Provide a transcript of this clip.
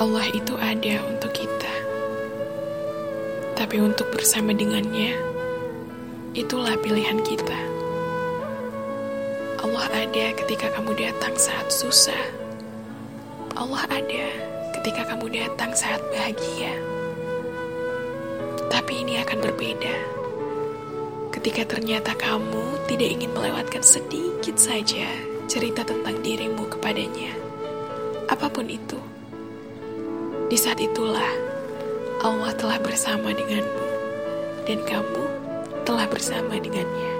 Allah itu ada untuk kita. Tapi untuk bersama dengannya, itulah pilihan kita. Allah ada ketika kamu datang saat susah. Allah ada ketika kamu datang saat bahagia. Tapi ini akan berbeda ketika ternyata kamu tidak ingin melewatkan sedikit saja cerita tentang dirimu kepadanya. Apa pun itu, di saat itulah Allah telah bersama denganmu, dan kamu telah bersama dengannya.